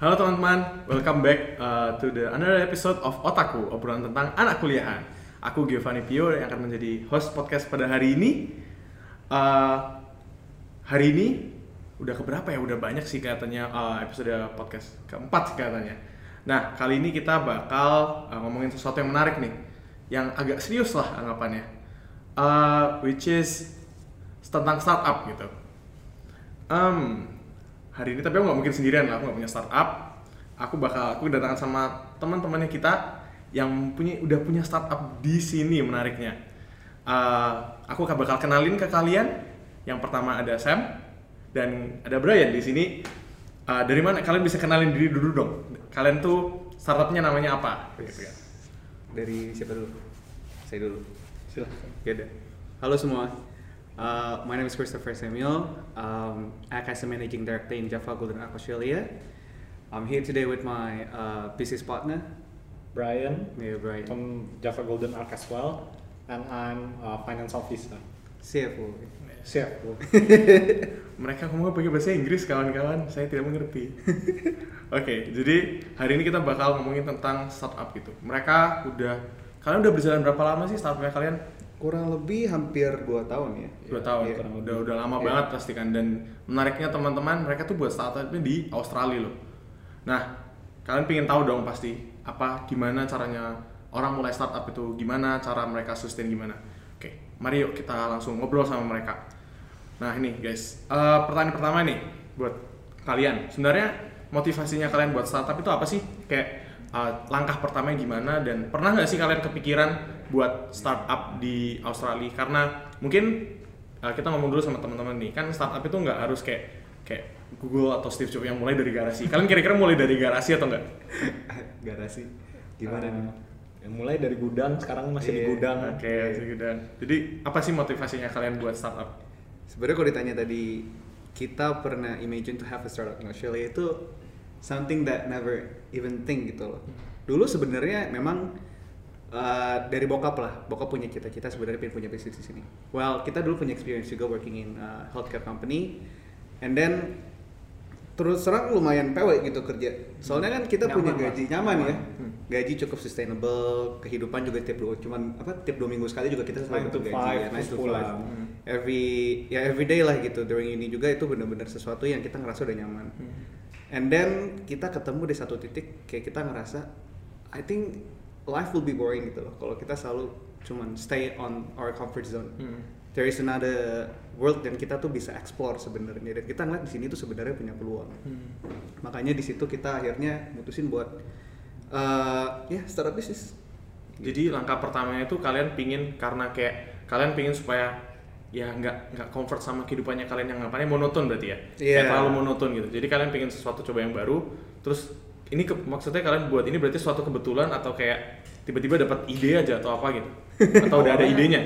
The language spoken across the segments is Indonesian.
Halo teman-teman, welcome back uh, to the another episode of Otaku, obrolan tentang anak kuliahan. Aku Giovanni Pio yang akan menjadi host podcast pada hari ini. Uh, hari ini udah keberapa ya? Udah banyak sih katanya uh, episode podcast keempat sih katanya. Nah kali ini kita bakal uh, ngomongin sesuatu yang menarik nih, yang agak serius lah anggapannya, uh, which is tentang startup gitu. Um, hari ini tapi aku nggak mungkin sendirian lah, aku nggak punya startup. Aku bakal aku kedatangan sama teman-temannya kita yang punya udah punya startup di sini menariknya. Uh, aku akan bakal kenalin ke kalian. Yang pertama ada Sam dan ada Brian di sini. Uh, dari mana kalian bisa kenalin diri dulu dong? Kalian tuh startupnya namanya apa? Gitu. Dari siapa dulu? Saya dulu. Silahkan. Ya udah. Halo semua. Uh, my name is Christopher Samuel. Um, act as a managing director in Java Golden Arc Australia. I'm here today with my uh, business partner. Brian Yeah, Brian. from Java Golden Arc as well, and I'm a finance officer. CFO. Siap, Bu. Mereka ngomong pakai bahasa Inggris kawan-kawan, saya tidak mengerti. Oke, jadi hari ini kita bakal ngomongin tentang startup gitu. Mereka udah, kalian udah berjalan berapa lama sih startupnya kalian? Kurang lebih hampir 2 tahun ya. Dua tahun, Iya. kurang udah lebih. udah lama Iya. banget pasti kan. Dan menariknya teman-teman, mereka tuh buat startupnya di Australia loh. Nah, kalian pengen tahu dong pasti apa, gimana caranya orang mulai startup itu, gimana cara mereka sustain gimana. Oke, mari yuk kita langsung ngobrol sama mereka. Nah ini guys, eh, pertanyaan pertama nih buat kalian. Sebenarnya motivasinya kalian buat startup itu apa sih? Kayak eh, langkah pertamanya gimana dan pernah nggak sih kalian kepikiran buat startup di Australia? Karena mungkin eh, kita ngomong dulu sama teman-teman nih, kan startup itu nggak harus kayak kayak Google atau Steve Jobs yang mulai dari garasi. Kalian kira-kira mulai dari garasi atau enggak? Garasi. Gimana Uh, nih? ya mulai dari gudang, sekarang masih di Iya, gudang. Oke, segitu. Jadi apa sih motivasinya kalian buat startup? Sebenarnya kalau ditanya tadi kita pernah imagine to have a startup in Australia itu something that never even think gitu loh. Dulu sebenarnya memang uh, dari bokap lah, bokap punya cita-cita sebenarnya pengen punya bisnis di sini. Well, kita dulu punya experience juga working in uh, healthcare company, and then terus terang lumayan pewek gitu kerja. Soalnya kan kita Nyaman, punya Mas. gaji nyaman ya, Hmm. gaji cukup sustainable, kehidupan juga tiap dua cuman apa tiap dua minggu sekali juga kita selalu dapat five, ya, terus to five. Hmm. every ya everyday lah gitu. During ini juga itu benar-benar sesuatu yang kita ngerasa udah nyaman. And then kita ketemu di satu titik kayak kita ngerasa I think life will be boring gitu loh. Kalau kita selalu cuman stay on our comfort zone. Hmm. there is another world dan kita tuh bisa explore sebenarnya. Dan kita ngeliat di sini tuh sebenarnya punya peluang. Hmm. makanya di situ kita akhirnya mutusin buat uh, ya startup bisnis Jadi langkah pertamanya itu kalian pingin karena kayak kalian pingin supaya ya nggak nggak comfort sama kehidupannya kalian yang ngapain monoton berarti ya? Iya. kayak terlalu monoton gitu. Jadi kalian pingin sesuatu coba yang baru terus ini ke- maksudnya kalian buat ini berarti suatu kebetulan atau kayak tiba-tiba dapat ide aja atau apa gitu atau udah ada Awalnya- idenya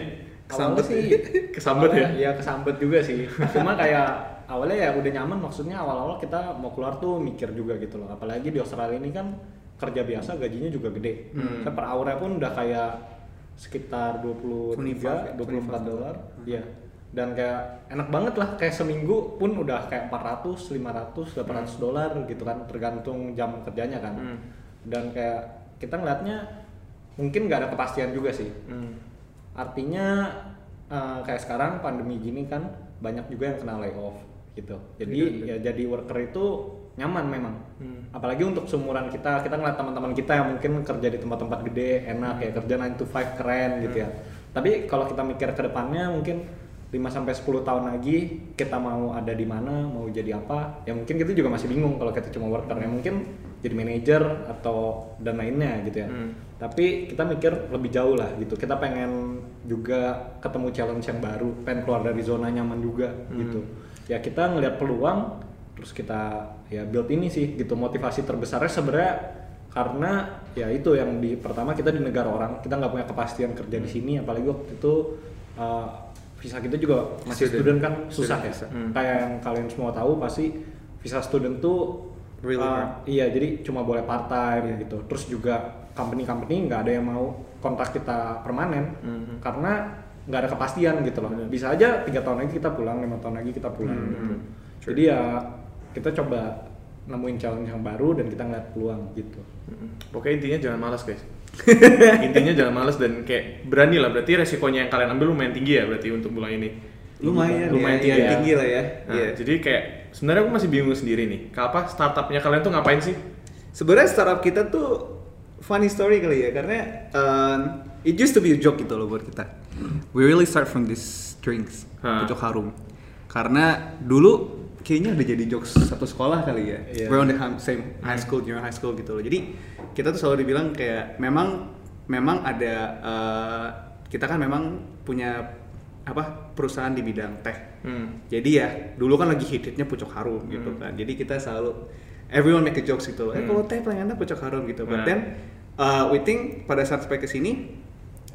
Awalnya sih Kesambet ya? awalnya Iya kesambet juga sih. Cuma kayak awalnya ya udah nyaman maksudnya awal-awal kita mau keluar tuh mikir juga gitu loh. Apalagi di Australia ini kan kerja biasa gajinya juga gede. Hmm. Saya per hournya pun udah kayak sekitar 23 25, 24 25. dolar. Iya. Dan kayak enak banget lah kayak seminggu pun udah kayak 400, 500, 800 dolar gitu kan tergantung jam kerjanya kan. Hmm. Dan kayak kita ngeliatnya mungkin nggak ada kepastian juga sih Hmm. artinya eh, kayak sekarang pandemi gini kan banyak juga yang kena layoff gitu jadi Iya, ya jadi worker itu nyaman memang Hmm. apalagi untuk seumuran kita kita ngeliat teman-teman kita yang mungkin kerja di tempat-tempat gede enak ya kerja 9 to 5 keren gitu ya tapi kalau kita mikir ke depannya mungkin 5 sampai 10 tahun lagi kita mau ada di mana mau jadi apa ya mungkin kita juga masih bingung kalau kita cuma worker. Ya mungkin jadi manajer atau dan lainnya gitu ya. Hmm. tapi kita mikir lebih jauh lah gitu. Kita pengen juga ketemu challenge yang baru pengen keluar dari zona nyaman juga Hmm. gitu. Ya kita ngelihat peluang terus kita ya build ini sih gitu motivasi terbesarnya sebenarnya karena ya itu yang di pertama kita di negara orang kita nggak punya kepastian kerja di sini apalagi waktu itu uh, visa kita juga masih Student. student, kan susah Student ya visa. Hmm. kayak yang kalian semua tahu pasti visa student tuh Really uh, hard. Iya, jadi cuma boleh part time gitu. Terus juga company-company nggak ada yang mau kontrak kita permanen Mhm. karena nggak ada kepastian gitu loh. Bener. Bisa aja tiga tahun lagi kita pulang, lima tahun lagi kita pulang. Mhm. gitu. True. Jadi ya kita coba nemuin challenge yang baru dan kita ngeliat peluang gitu. Pokoknya intinya jangan malas guys. intinya jangan malas dan kayak berani lah. Berarti resikonya yang kalian ambil lumayan tinggi ya berarti untuk mulai ini. lumayan Lumayan ya, tinggi ya, ya. tinggi lah ya Nah, Iya. jadi kayak sebenarnya aku masih bingung sendiri nih. Apa startupnya kalian tuh ngapain sih? sebenarnya startup kita tuh funny story kali ya karena um, it used to be a joke gitu loh buat kita we really start from this drinks pucuk harum karena dulu kayaknya udah jadi jokes satu sekolah kali ya Iya. we're on the same high school junior high school gitu loh jadi kita tuh selalu dibilang kayak memang memang ada uh, kita kan memang punya apa perusahaan di bidang teh Hmm. jadi ya dulu kan lagi hit-hitnya pucuk harum gitu kan. Jadi kita selalu everyone make a jokes gitu loh. Eh Hmm. kalau teh enak pucuk harum gitu. Nah. But then uh, we think pada saat sampai ke sini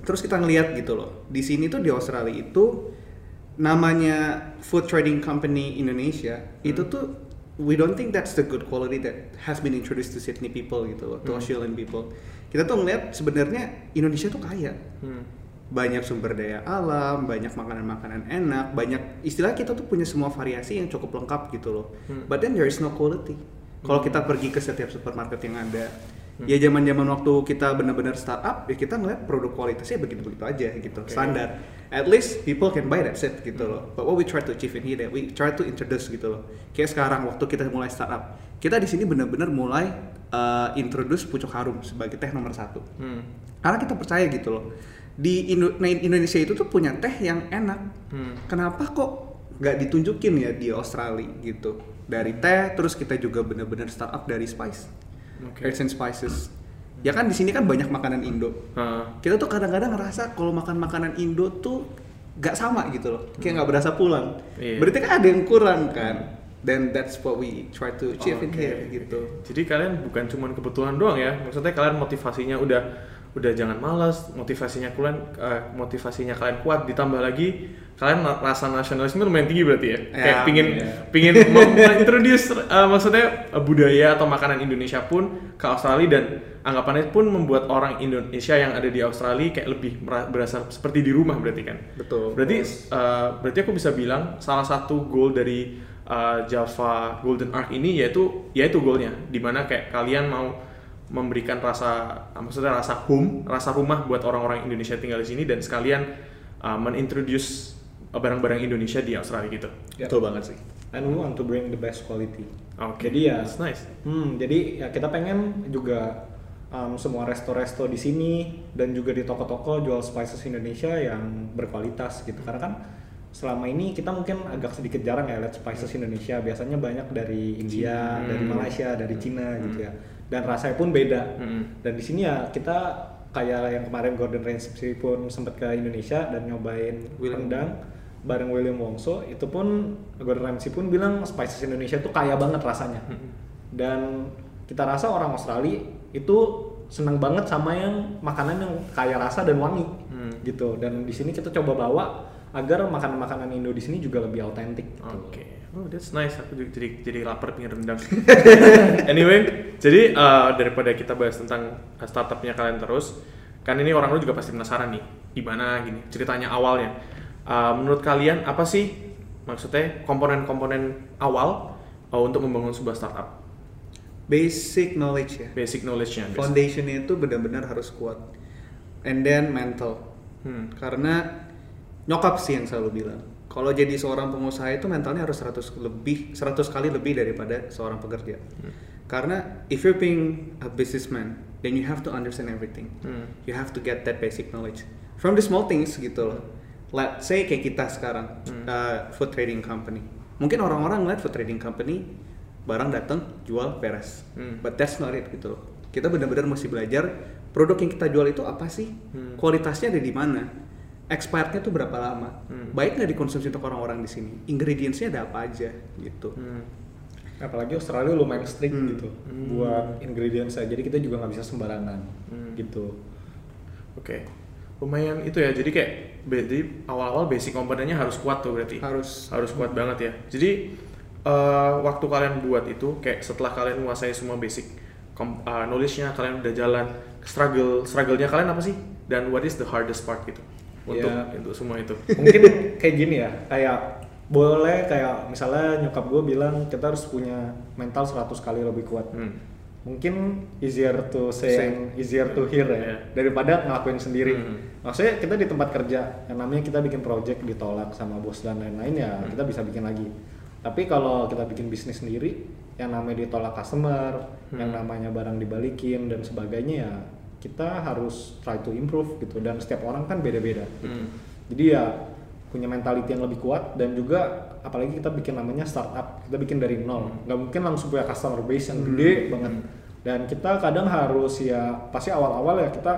terus kita ngeliat gitu loh. Di sini tuh di Australia itu namanya food trading company Indonesia itu tuh we don't think that's the good quality that has been introduced to Sydney people gitu loh, to Australian people. Kita tuh ngeliat sebenarnya Indonesia tuh kaya Hmm. banyak sumber daya alam, banyak makanan-makanan enak, banyak istilah kita tuh punya semua variasi yang cukup lengkap gitu loh. Hmm. But then there is no quality. Kalau kita pergi ke setiap supermarket yang ada, ya zaman-zaman waktu kita benar-benar startup, ya kita ngeliat produk kualitasnya begitu-begitu aja gitu, Oke. standar. At least people can buy that set gitu loh. But what we try to achieve in here, that we try to introduce gitu loh. Kayak sekarang waktu kita mulai startup, kita di sini benar-benar mulai uh, introduce pucuk harum sebagai teh nomor satu Hmm. karena kita percaya gitu loh di Indo- nah, Indonesia itu tuh punya teh yang enak Hmm. kenapa kok nggak ditunjukin ya di Australia gitu dari teh terus kita juga bener-bener startup dari spice Oke. herbs and spices ya kan di sini kan banyak makanan Indo Ah. kita tuh kadang-kadang ngerasa kalau makan makanan Indo tuh nggak sama gitu loh kayak nggak berasa pulang Iya. berarti kan ada yang kurang kan then that's what we try to achieve in Oke, here gitu Jadi kalian bukan cuma kebutuhan doang ya. Maksudnya kalian motivasinya udah udah jangan malas, motivasinya kalian eh, motivasinya kalian kuat ditambah lagi kalian rasa nasionalisme lumayan tinggi berarti ya. Ya, Kayak pingin iya. pingin introduce maksudnya eh, budaya atau makanan Indonesia pun ke Australia dan anggapannya pun membuat orang Indonesia yang ada di Australia kayak lebih berasa seperti di rumah berarti kan. betul Berarti eh, berarti aku bisa bilang salah satu goal dari eh, Java Golden Arc ini yaitu yaitu goalnya di mana kayak kalian mau memberikan rasa eh, maksudnya rasa home, rasa rumah buat orang-orang Indonesia tinggal di sini dan sekalian eh, menintroduce eh, barang-barang Indonesia di Australia gitu. betul banget sih and we want to bring the best quality Oke. Jadi ya- That's nice. Hmm, jadi ya kita pengen juga um, semua resto-resto di sini dan juga di toko-toko jual spices Indonesia yang berkualitas gitu. Karena kan selama ini kita mungkin agak sedikit jarang ya lihat spices Indonesia. Biasanya banyak dari India, Cina. dari Hmm. Malaysia, dari Cina gitu ya. Dan rasanya pun beda. Hmm. Dan di sini ya kita kayak yang kemarin Gordon Ramsay pun sempat ke Indonesia dan nyobain William. rendang bareng William Wongso itu pun Gordon Ramsay pun bilang spices Indonesia tuh kaya banget rasanya Hmm. dan kita rasa orang Australia itu senang banget sama yang makanan yang kaya rasa dan wangi Hmm. gitu dan di sini kita coba bawa agar makanan-makanan Indo di sini juga lebih autentik gitu. Oke, oh that's nice. Aku jadi jadi lapar pengen rendang. anyway, jadi uh, daripada kita bahas tentang uh, startupnya kalian terus, kan ini orang lu juga pasti penasaran nih, gimana gini ceritanya awalnya. Uh, menurut kalian apa sih maksudnya komponen-komponen awal uh, untuk membangun sebuah startup? basic knowledge ya Basic knowledge-nya. foundationnya itu benar-benar harus kuat and then mental Hmm. karena nyokap sih yang selalu bilang kalau jadi seorang pengusaha itu mentalnya harus 100 lebih 100 kali lebih daripada seorang pekerja Hmm. karena if you're being a businessman then you have to understand everything Hmm. you have to get that basic knowledge from the small things gitu loh let's say kayak kita sekarang Hmm. uh, food trading company mungkin orang-orang ngeliat food trading company barang datang jual beres Hmm. but that's not it gitu loh kita benar-benar mesti belajar produk yang kita jual itu apa sih Hmm. kualitasnya ada di mana expirednya tuh berapa lama Hmm. baik nggak dikonsumsi untuk orang-orang di sini ingredientsnya ada apa aja gitu Hmm. apalagi Australia lumayan strict Hmm. gitu Hmm. buat ingredients jadi kita juga nggak bisa sembarangan Hmm. gitu Oke, lumayan itu ya. Jadi kayak berarti awal-awal basic komponennya harus kuat tuh berarti. harus harus kuat banget ya. Jadi eh, waktu kalian buat itu kayak setelah kalian menguasai semua basic kom- eh, knowledge-nya kalian udah jalan struggle struggle-nya kalian apa sih? Dan what is the hardest part gitu untuk Ya. untuk semua itu? mungkin kayak gini ya kayak boleh kayak misalnya nyokap gue bilang kita harus punya mental 100 kali lebih kuat Hmm. Mungkin easier to say Say. and easier to hear ya Iya. daripada ngelakuin sendiri Hmm. maksudnya kita di tempat kerja yang namanya kita bikin project ditolak sama bos dan lain-lain ya Hmm. kita bisa bikin lagi tapi kalau kita bikin bisnis sendiri yang namanya ditolak customer yang Hmm. namanya barang dibalikin dan sebagainya ya kita harus try to improve gitu dan setiap orang kan beda-beda gitu. Hmm. jadi ya punya mentality yang lebih kuat dan juga apalagi kita bikin namanya startup kita bikin dari nol nggak mungkin langsung punya customer base yang gede banget dan kita kadang harus ya pasti awal-awal ya kita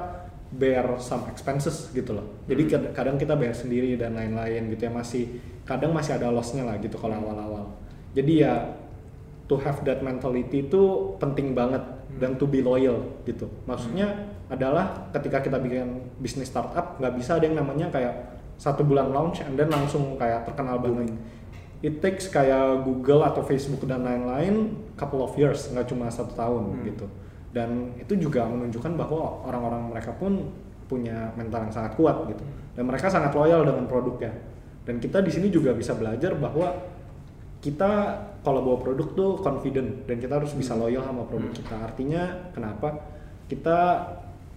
bear some expenses gitu loh. Jadi kad- kadang kita bayar sendiri dan lain-lain gitu ya masih kadang masih ada lossnya lah gitu kalau awal-awal. Jadi ya to have that mentality itu penting banget dan to be loyal gitu. Maksudnya adalah ketika kita bikin bisnis startup nggak bisa ada yang namanya kayak satu bulan launch and then langsung kayak terkenal banget it takes kayak Google atau Facebook dan lain-lain couple of years nggak cuma satu tahun gitu. Dan itu juga menunjukkan bahwa orang-orang mereka pun punya mental yang sangat kuat gitu. Dan mereka sangat loyal dengan produknya. Dan kita di sini juga bisa belajar bahwa kita kalau bawa produk tuh confident dan kita harus bisa loyal sama produk kita. Artinya kenapa kita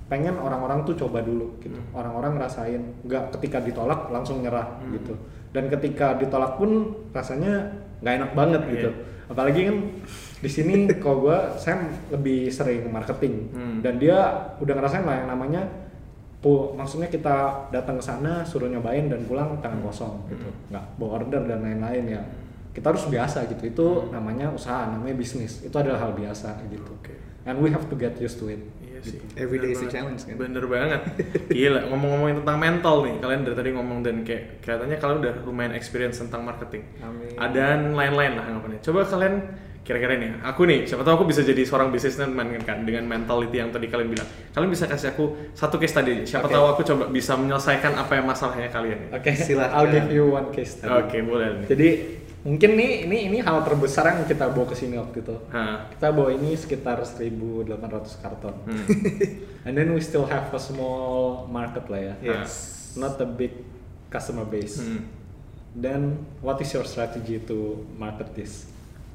pengen orang-orang tuh coba dulu gitu. Orang-orang ngerasain nggak ketika ditolak langsung nyerah gitu. Dan ketika ditolak pun rasanya nggak enak banget gitu. Apalagi kan di sini kalau gua saya lebih sering marketing. Hmm. dan dia udah ngerasain lah yang namanya pu maksudnya kita datang ke sana suruh nyobain dan pulang tangan kosong gitu. Nggak bawa order dan lain-lain ya. Kita harus biasa gitu. Itu namanya usaha namanya bisnis. Itu adalah hal biasa gitu. Oke. and we have to get used to it sih. Every day Bener is a banget. challenge, kan? Bener banget. Gila, ngomong-ngomongin tentang mental nih. Kalian dari tadi ngomong dan kayak kelihatannya kalian udah lumayan experience tentang marketing. Amin. Ada lain-lain lah anggapannya. Coba kalian kira-kira nih, aku nih, siapa tahu aku bisa jadi seorang businessman kan dengan mentality yang tadi kalian bilang. Kalian bisa kasih aku satu case tadi. Siapa Oke. tahu aku coba bisa menyelesaikan apa yang masalahnya kalian. oke Silahkan. I'll give you one case Oke, study boleh nih. jadi mungkin nih ini ini hal terbesar yang kita bawa ke sini waktu itu Hah. kita bawa ini sekitar 1.800 karton Hmm. and then we still have a small market lah ya Yes. not a big customer base Hmm. then what is your strategy to market this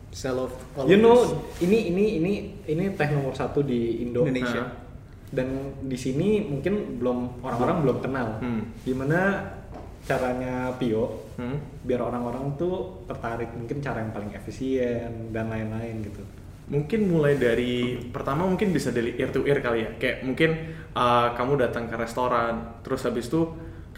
Sell off all you know this. ini ini ini ini teh nomor satu di Indo Indonesia. Nah, dan di sini mungkin belum orang-orang belum kenal Hmm. gimana caranya Pio Hmm. biar orang-orang tuh tertarik mungkin cara yang paling efisien dan lain-lain gitu Mungkin mulai dari pertama mungkin bisa dari ear to ear kali ya. Kayak mungkin uh, kamu datang ke restoran, terus habis itu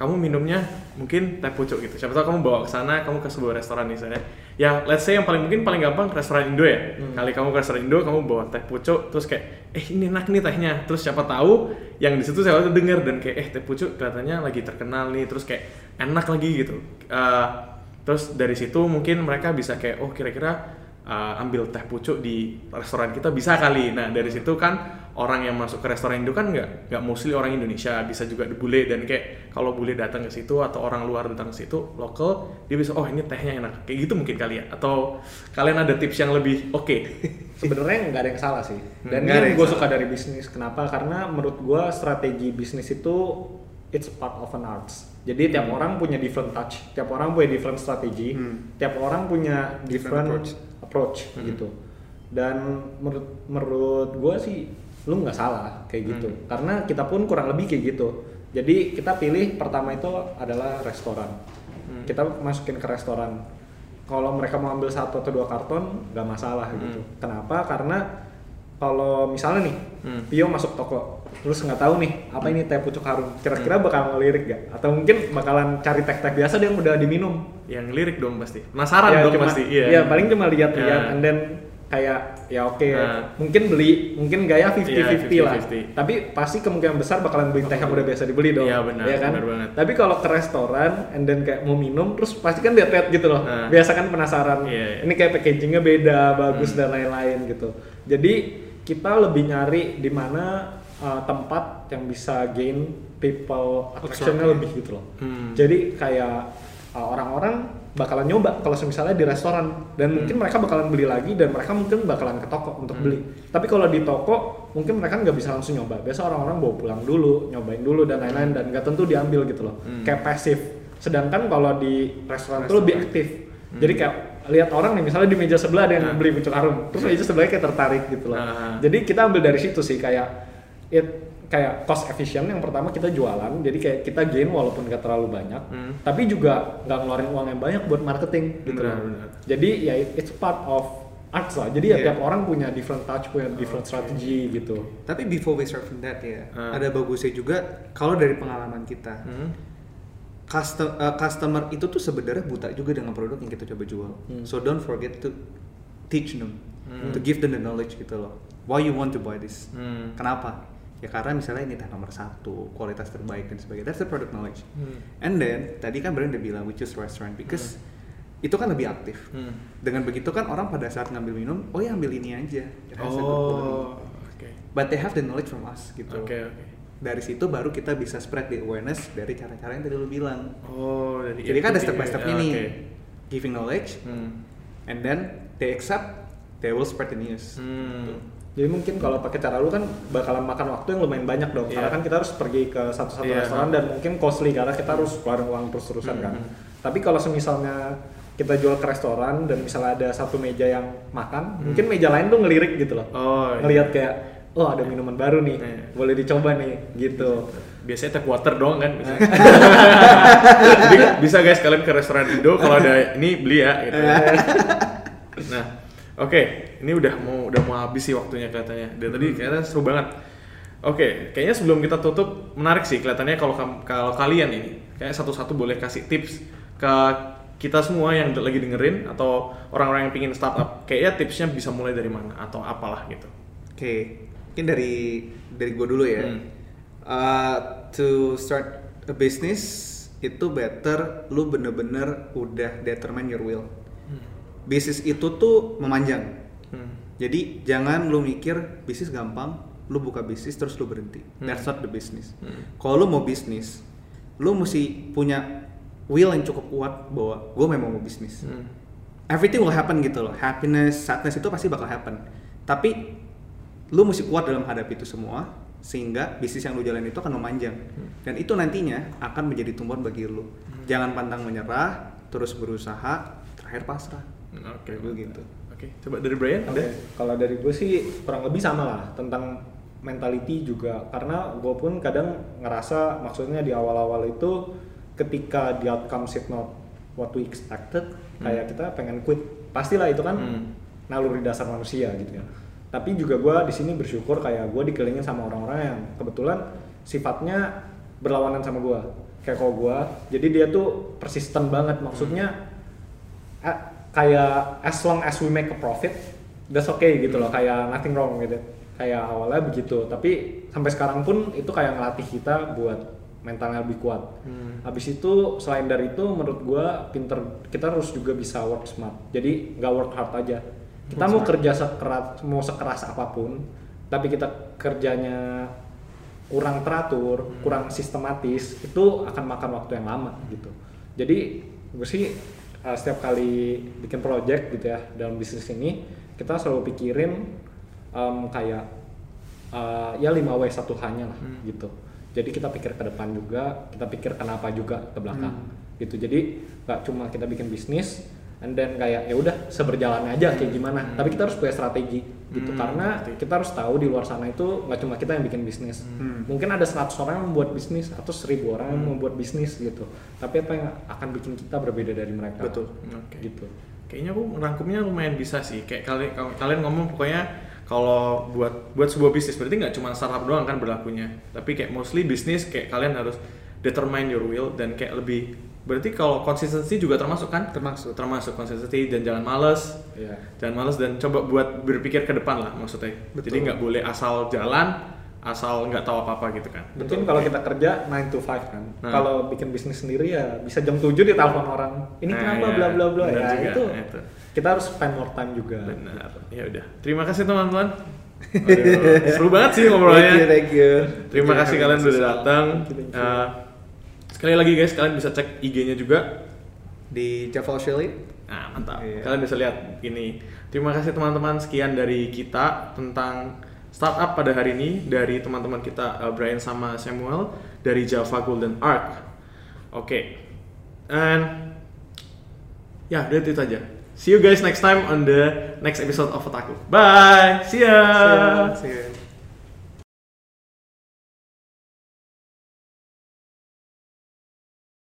kamu minumnya mungkin teh pucuk gitu. Siapa tahu kamu bawa ke sana, kamu ke sebuah restoran misalnya. Ya, let's say yang paling mungkin paling gampang restoran Indo ya. Kali kamu ke restoran Indo, kamu bawa teh pucuk, terus kayak, eh ini enak nih tehnya. Terus siapa tahu yang di situ saya waktu denger dan kayak, eh teh pucuk kelihatannya lagi terkenal nih, terus kayak enak lagi gitu. Uh, terus dari situ mungkin mereka bisa kayak, oh kira-kira uh, ambil teh pucuk di restoran kita bisa kali. Nah dari situ kan orang yang masuk ke restoran Indo kan nggak nggak mostly orang Indonesia, bisa juga bule dan kayak kalau bule datang ke situ atau orang luar datang ke situ lokal dia bisa oh ini tehnya enak. Kayak gitu mungkin kali ya. Atau kalian ada tips yang lebih oke? Sebenarnya nggak ada yang salah sih. Dan Nggak ada ini gue suka dari bisnis. Kenapa? Karena menurut gue strategi bisnis itu it's part of an arts. Jadi tiap orang punya different touch. Tiap orang punya different strategi. Hmm. tiap orang punya Different different, approach, gitu. Dan menurut menurut gue sih lu nggak salah kayak gitu. Karena kita pun kurang lebih kayak gitu. Jadi kita pilih pertama itu adalah restoran. Kita masukin ke restoran. Kalau mereka mau ambil satu atau dua karton nggak masalah gitu. Kenapa? Karena kalau misalnya nih Hmm. Pio masuk toko terus nggak tahu nih apa ini teh pucuk harum kira-kira bakal ngelirik gak atau mungkin bakalan cari teh-teh biasa dia yang udah diminum yang lirik dong pasti penasaran Ya, dong cuma- pasti iya iya, paling cuma lihat-lihat Ya. and then kayak ya oke Nah. mungkin beli mungkin gaya 50-50 Iya, lah 50-50. tapi pasti kemungkinan besar bakalan beli teh yang udah biasa dibeli dong Iya, benar, ya kan benar banget. tapi kalau ke restoran and then kayak mau minum terus pasti kan lihat-lihat gitu loh Nah. biasa kan penasaran Iya, iya. ini kayak packagingnya beda Hmm. bagus dan lain-lain gitu jadi kita lebih nyari di mana uh, tempat yang bisa gain people attractionnya Attract, lebih gitu loh Hmm. jadi kayak orang-orang bakalan nyoba kalau misalnya di restoran dan mungkin mereka bakalan beli lagi dan mereka mungkin bakalan ke toko untuk beli. Tapi kalau di toko mungkin mereka nggak bisa langsung nyoba. Biasa orang-orang bawa pulang dulu, nyobain dulu dan lain-lain dan nggak tentu diambil gitu loh. Hmm. Kayak pasif. Sedangkan kalau di restoran itu lebih aktif. Jadi kayak lihat orang nih misalnya di meja sebelah ada yang Hmm. beli pucuk harum, terus meja sebelahnya kayak tertarik gitu loh. Ah. Jadi kita ambil dari situ sih kayak it kayak cost efficient yang pertama kita jualan jadi kayak kita gain walaupun gak terlalu banyak Hmm. tapi juga nggak ngeluarin uang yang banyak buat marketing gitu Benar, benar. jadi ya it- it's part of arts lah jadi ya Yeah. tiap orang punya different touch punya different strategy gitu Tapi before we start from that ya, Ah. ada bagusnya juga kalau dari pengalaman kita, Hmm. custom, uh, customer itu tuh sebenarnya buta juga dengan produk yang kita coba jual. Hmm. So don't forget to teach them, Hmm. to give them the knowledge gitu loh. Why you want to buy this? Hmm. Kenapa? Ya karena misalnya ini nomor satu, kualitas terbaik dan sebagainya. That's the product knowledge. Hmm. And then tadi kan Brian udah bilang we choose restaurant because itu kan lebih aktif. Hmm. Dengan begitu kan orang pada saat ngambil minum, oh ya ambil ini aja. It has a good quality. Oh, oke. But they have the knowledge from us gitu. Oke, oke. Dari situ baru kita bisa spread the awareness dari cara-cara yang tadi lu bilang. Oh, dari Jadi kan ada step by stepnya nih. oke. Giving knowledge, Hmm. and then they accept, they will spread the news. Hmm. Jadi mungkin kalau pakai cara lu kan bakalan makan waktu yang lumayan banyak dong karena Iya. kan kita harus pergi ke satu-satu Iya. restoran dan mungkin costly karena kita harus keluarin uang terus-terusan kan Hmm. tapi kalau semisalnya kita jual ke restoran dan misalnya ada satu meja yang makan mungkin meja lain tuh ngelirik gitu loh. Oh, iya. ngelihat kayak oh ada minuman baru nih Iya. boleh dicoba nih gitu biasanya tap water doang kan biasanya. Jadi bisa guys kalian ke restoran Indo kalau ada ini beli ya gitu. nah, oke, ini udah mau udah mau habis sih waktunya kelihatannya. Dan tadi kayaknya seru banget. Oke, kayaknya sebelum kita tutup menarik sih kelihatannya kalau kalau kalian ini kayak satu-satu boleh kasih tips ke kita semua yang lagi dengerin atau orang-orang yang pingin startup. Kayaknya tipsnya bisa mulai dari mana atau apalah gitu. Oke, mungkin dari dari gue dulu ya. Hmm. Uh, to start a business itu better lu bener-bener udah determine your will. Bisnis itu tuh memanjang. Hmm. Jadi jangan lu mikir bisnis gampang, lu buka bisnis terus lu berhenti. Hmm. That's not the business. Hmm. Kalau lu mau bisnis, lu mesti punya will yang cukup kuat bahwa gue memang mau bisnis. Hmm. Everything will happen gitu loh. Happiness, sadness itu pasti bakal happen. Tapi lu mesti kuat dalam hadapi itu semua sehingga bisnis yang lu jalan itu akan memanjang. Dan itu nantinya akan menjadi tumpuan bagi lu. Jangan pantang menyerah, terus berusaha, terakhir pasrah. Oke, Begitu. Oke, coba dari Brian Oke, ada? kalau dari gue sih kurang lebih sama lah tentang mentality juga. Karena gue pun kadang ngerasa maksudnya di awal-awal itu ketika the outcome is not what we expected kayak kita pengen quit. Pastilah itu kan Hmm. naluri dasar manusia gitu ya. Tapi juga gue di sini bersyukur kayak gue dikelilingin sama orang-orang yang kebetulan sifatnya berlawanan sama gue. Kayak kalau gue jadi dia tuh persisten banget. Maksudnya eh, kayak as long as we make a profit that's okay gitu loh. Kayak nothing wrong gitu kayak awalnya begitu. Tapi sampai sekarang pun itu kayak ngelatih kita buat mentalnya lebih kuat. Hmm. habis itu selain dari itu menurut gua pinter kita harus juga bisa work smart. Jadi nggak work hard aja. Kita mau kerja sekeras mau sekeras apa pun tapi kita kerjanya kurang teratur kurang sistematis itu akan makan waktu yang lama gitu. Jadi gue sih uh, setiap kali bikin project gitu ya dalam bisnis ini kita selalu pikirin um, kayak uh, ya 5W 1 hanya lah Hmm. gitu. Jadi kita pikir ke depan juga kita pikir kenapa juga ke belakang gitu. Jadi nggak cuma kita bikin bisnis and then kayak ya udah seberjalan aja kayak gimana. Hmm. tapi kita harus punya strategi gitu Hmm, karena ngerti. kita harus tahu di luar sana itu nggak cuma kita yang bikin bisnis Hmm. mungkin ada 100 orang yang membuat bisnis atau 1000 orang yang Hmm. membuat bisnis gitu tapi apa yang akan bikin kita berbeda dari mereka Betul. Oke. gitu Kayaknya aku merangkumnya lumayan bisa sih. Kayak kalian kalian ngomong pokoknya kalau buat buat sebuah bisnis berarti nggak cuma startup doang kan berlakunya. Tapi kayak mostly bisnis kayak kalian harus determine your will dan kayak lebih berarti kalau konsistensi juga termasuk kan? Termasuk. Termasuk konsistensi dan jangan males. ya Jangan males dan coba buat berpikir ke depan lah maksudnya. Betul. Jadi nggak boleh asal jalan, asal nggak tahu apa-apa gitu kan. mungkin kalau kita kerja 9 to 5 kan Nah. kalau bikin bisnis sendiri ya bisa jam 7 di telepon orang ini Nah, kenapa iya. bla bla bla ya juga, itu itu. kita harus spend more time juga Benar. Ya udah. Terima kasih teman-teman. Aduh, seru banget sih ngobrolnya. Thank you, thank you. Terima kasih kalian sudah datang. Thank you, thank you. Eh, sekali lagi guys, kalian bisa cek IG-nya juga. Di Java Shelly. Nah, mantap. Iya. Kalian bisa lihat ini. Terima kasih teman-teman sekian dari kita tentang startup pada hari ini dari teman-teman kita Brian sama Samuel dari Java Golden Arc. Oke. And ya udah itu aja see you guys next time on the next episode of Otaku bye see ya See ya.